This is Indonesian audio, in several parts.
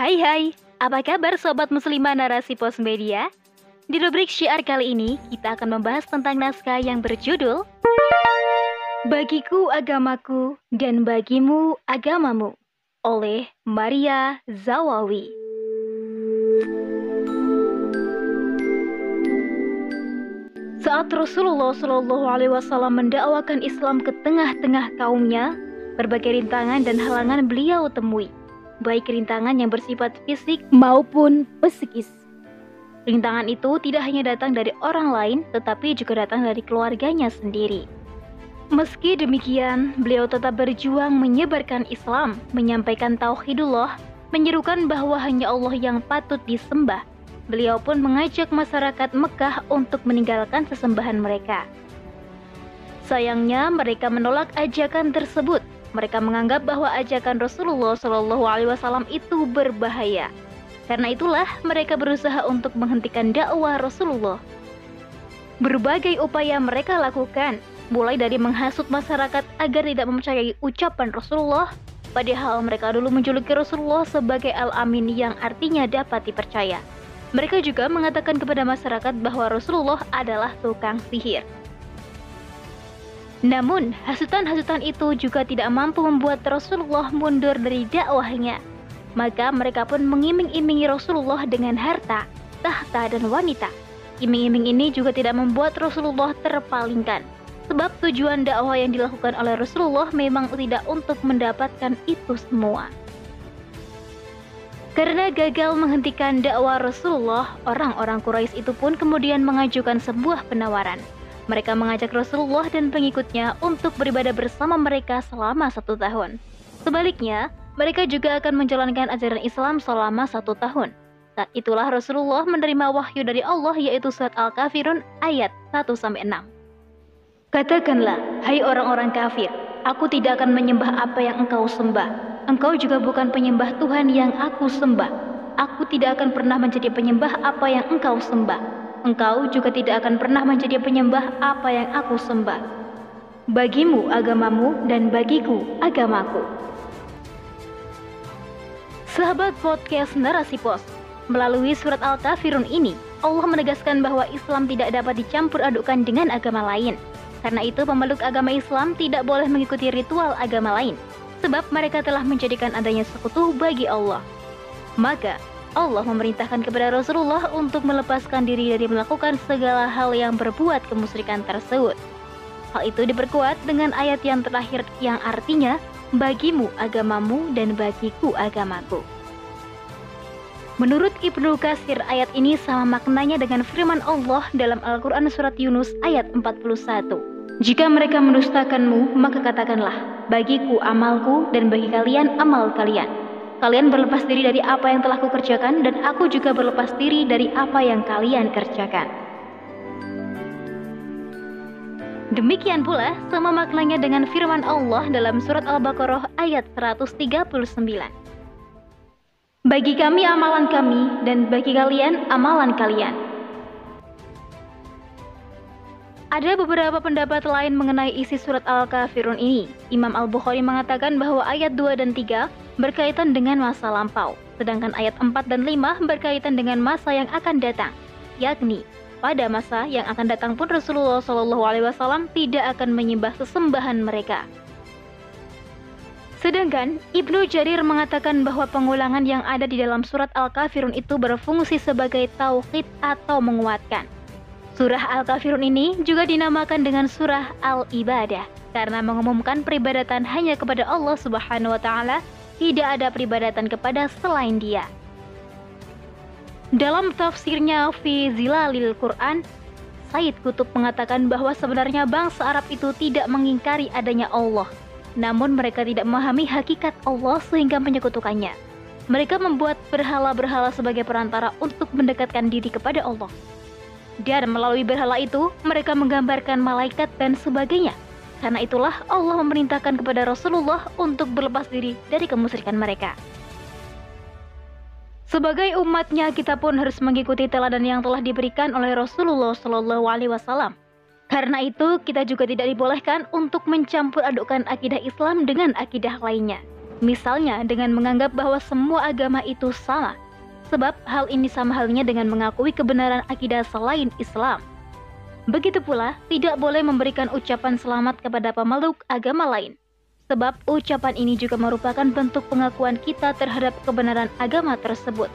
Hai hai, apa kabar sobat muslimah narasi pos media? Di rubrik syiar kali ini, kita akan membahas tentang naskah yang berjudul Bagiku agamaku dan bagimu agamamu oleh Maria Zawawi. Saat Rasulullah Shallallahu Alaihi Wasallam mendakwakan Islam ke tengah-tengah kaumnya, berbagai rintangan dan halangan beliau temui baik rintangan yang bersifat fisik maupun psikis. Rintangan itu tidak hanya datang dari orang lain, tetapi juga datang dari keluarganya sendiri. Meski demikian, beliau tetap berjuang menyebarkan Islam, menyampaikan tauhidullah, menyerukan bahwa hanya Allah yang patut disembah. Beliau pun mengajak masyarakat Mekah untuk meninggalkan sesembahan mereka. Sayangnya, mereka menolak ajakan tersebut mereka menganggap bahwa ajakan Rasulullah Shallallahu Alaihi Wasallam itu berbahaya. Karena itulah mereka berusaha untuk menghentikan dakwah Rasulullah. Berbagai upaya mereka lakukan, mulai dari menghasut masyarakat agar tidak mempercayai ucapan Rasulullah, padahal mereka dulu menjuluki Rasulullah sebagai Al-Amin yang artinya dapat dipercaya. Mereka juga mengatakan kepada masyarakat bahwa Rasulullah adalah tukang sihir. Namun, hasutan-hasutan itu juga tidak mampu membuat Rasulullah mundur dari dakwahnya. Maka mereka pun mengiming-imingi Rasulullah dengan harta, tahta, dan wanita. Iming-iming ini juga tidak membuat Rasulullah terpalingkan. Sebab tujuan dakwah yang dilakukan oleh Rasulullah memang tidak untuk mendapatkan itu semua. Karena gagal menghentikan dakwah Rasulullah, orang-orang Quraisy itu pun kemudian mengajukan sebuah penawaran – mereka mengajak Rasulullah dan pengikutnya untuk beribadah bersama mereka selama satu tahun. Sebaliknya, mereka juga akan menjalankan ajaran Islam selama satu tahun. Saat itulah Rasulullah menerima wahyu dari Allah yaitu surat Al-Kafirun ayat 1-6. Katakanlah, hai orang-orang kafir, aku tidak akan menyembah apa yang engkau sembah. Engkau juga bukan penyembah Tuhan yang aku sembah. Aku tidak akan pernah menjadi penyembah apa yang engkau sembah engkau juga tidak akan pernah menjadi penyembah apa yang aku sembah. Bagimu agamamu dan bagiku agamaku. Sahabat podcast Narasi Pos, melalui surat Al-Kafirun ini, Allah menegaskan bahwa Islam tidak dapat dicampur adukan dengan agama lain. Karena itu pemeluk agama Islam tidak boleh mengikuti ritual agama lain, sebab mereka telah menjadikan adanya sekutu bagi Allah. Maka, Allah memerintahkan kepada Rasulullah untuk melepaskan diri dari melakukan segala hal yang berbuat kemusyrikan tersebut. Hal itu diperkuat dengan ayat yang terakhir yang artinya bagimu agamamu dan bagiku agamaku. Menurut Ibnu Katsir, ayat ini sama maknanya dengan firman Allah dalam Al-Quran Surat Yunus ayat 41. Jika mereka mendustakanmu, maka katakanlah, bagiku amalku dan bagi kalian amal kalian. Kalian berlepas diri dari apa yang telah kukerjakan dan aku juga berlepas diri dari apa yang kalian kerjakan. Demikian pula sama maknanya dengan firman Allah dalam surat Al-Baqarah ayat 139. Bagi kami amalan kami dan bagi kalian amalan kalian. Ada beberapa pendapat lain mengenai isi surat Al-Kafirun ini. Imam Al-Bukhari mengatakan bahwa ayat 2 dan 3 berkaitan dengan masa lampau, sedangkan ayat 4 dan 5 berkaitan dengan masa yang akan datang, yakni pada masa yang akan datang pun Rasulullah Shallallahu Alaihi Wasallam tidak akan menyembah sesembahan mereka. Sedangkan Ibnu Jarir mengatakan bahwa pengulangan yang ada di dalam surat Al-Kafirun itu berfungsi sebagai tauhid atau menguatkan. Surah Al-Kafirun ini juga dinamakan dengan surah Al-Ibadah karena mengumumkan peribadatan hanya kepada Allah Subhanahu wa taala tidak ada peribadatan kepada selain dia. Dalam tafsirnya Fi Zilalil Quran, Said Kutub mengatakan bahwa sebenarnya bangsa Arab itu tidak mengingkari adanya Allah, namun mereka tidak memahami hakikat Allah sehingga menyekutukannya. Mereka membuat berhala-berhala sebagai perantara untuk mendekatkan diri kepada Allah. Dan melalui berhala itu, mereka menggambarkan malaikat dan sebagainya karena itulah Allah memerintahkan kepada Rasulullah untuk berlepas diri dari kemusyrikan mereka. Sebagai umatnya, kita pun harus mengikuti teladan yang telah diberikan oleh Rasulullah Shallallahu Alaihi Wasallam. Karena itu, kita juga tidak dibolehkan untuk mencampur adukkan akidah Islam dengan akidah lainnya. Misalnya dengan menganggap bahwa semua agama itu sama, sebab hal ini sama halnya dengan mengakui kebenaran akidah selain Islam. Begitu pula, tidak boleh memberikan ucapan selamat kepada pemeluk agama lain, sebab ucapan ini juga merupakan bentuk pengakuan kita terhadap kebenaran agama tersebut.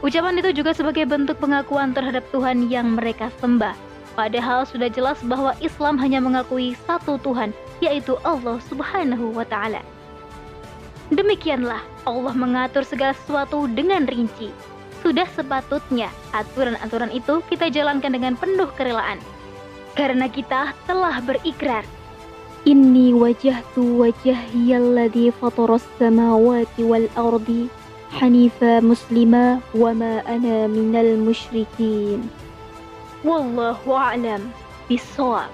Ucapan itu juga sebagai bentuk pengakuan terhadap Tuhan yang mereka sembah. Padahal sudah jelas bahwa Islam hanya mengakui satu Tuhan, yaitu Allah Subhanahu wa Ta'ala. Demikianlah Allah mengatur segala sesuatu dengan rinci, sudah sepatutnya aturan-aturan itu kita jalankan dengan penuh kerelaan. Karena kita telah berikrar. Inni wajahtu wajahiyalladhi fataras samawati wal ardi hanifa muslima wa ma ana minal musyrikin. Wallahu a'lam bisawab.